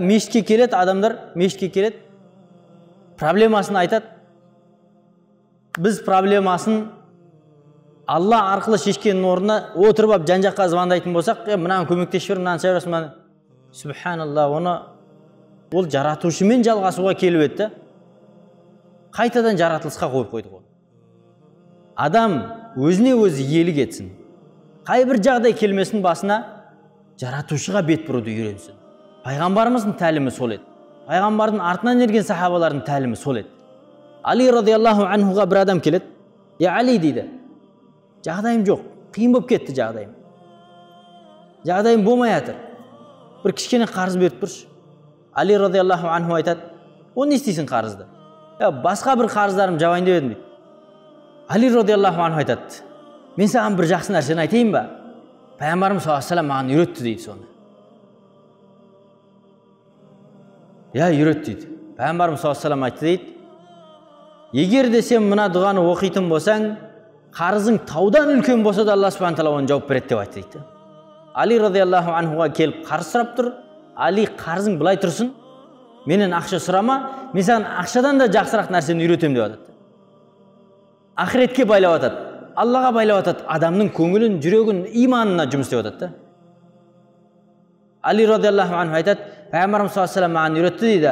мешітке келеді адамдар мешітке келеді проблемасын айтады біз проблемасын алла арқылы шешкеннің орнына отырып алып жан жаққа звондайтын болсақ е мынаны көмектесіп жібер мынаны жасай мынаны оны ол жаратушымен жалғасуға келіп еді да қайтадан жаратылысқа қойып қойдық оны адам өзіне өзі иелік етсін қай бір жағдай келмесін басына жаратушыға бет бұруды үйренсін. Пайғамбарымыздың тәлімі сол еді. Пайғамбардың артынан ерген сахабалардың тәлімі сол еді. Али радиаллаху анхуға бір адам келеді. Е али дейді. Жағдайым жоқ қиын болып кетті жағдайым жағдайым болмай жатыр. Бір кішкене қарыз беріп тұршы али радиаллаху анху айтады. Оны не істейсің қарызды? Басқа бір қарыздарым жабайын деп едім дейді али радиаллаху анху айтады мен саған бір жақсы нәрсені айтайын ба пайғамбарымыз саллаллаху алейhi маған үйретті дейді соны иә үйрет дейді пайғамбарымыз саллаллаху алейhi айтты дейді егер де сен мына дұғаны оқитын болсаң қарызың таудан үлкен болса да алла субхан тағала оны жауып береді деп айтты дейді али радиаллаху анхуға келіп қарыз сұрап тұр али қарызың былай тұрсын менен ақша сұрама мен саған ақшадан да жақсырақ нәрсені үйретемін деп жатады ақыретке байлап жатады аллаға байлап жатады адамның көңілін жүрегін иманына жұмыс істеп жатады да. Али радиаллаху анху айтады пайғамбарымыз саллаллаху алейhi маған үйретті дейді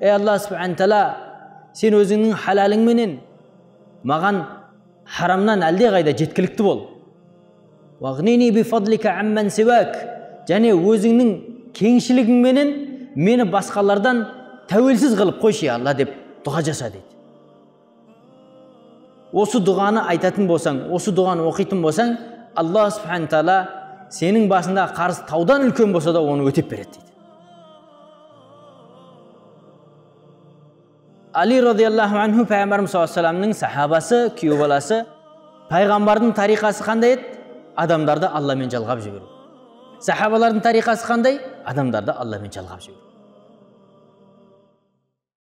ей алла субхан тағала сен өзіңнің халалыңменен маған харамнан әлдеқайда жеткілікті бол. Және өзіңнің кеңшілігіңменен мені басқалардан тәуелсіз қылып қойшы алла деп дұға жаса дейді. Осы дұғаны айтатын болсаң осы дұғаны оқитын болсаң алла субхан тағала сенің басында қарыз таудан үлкен болса да оны өтеп береді дейді. Али радиаллаху анху пайғамбарымыз саллаллаху алейhi сахабасы күйеу баласы пайғамбардың тариқасы қандай еді? Адамдарды алламен жалғап жіберу. Сахабалардың тариқасы қандай? Адамдарды алламен жалғап жіберу.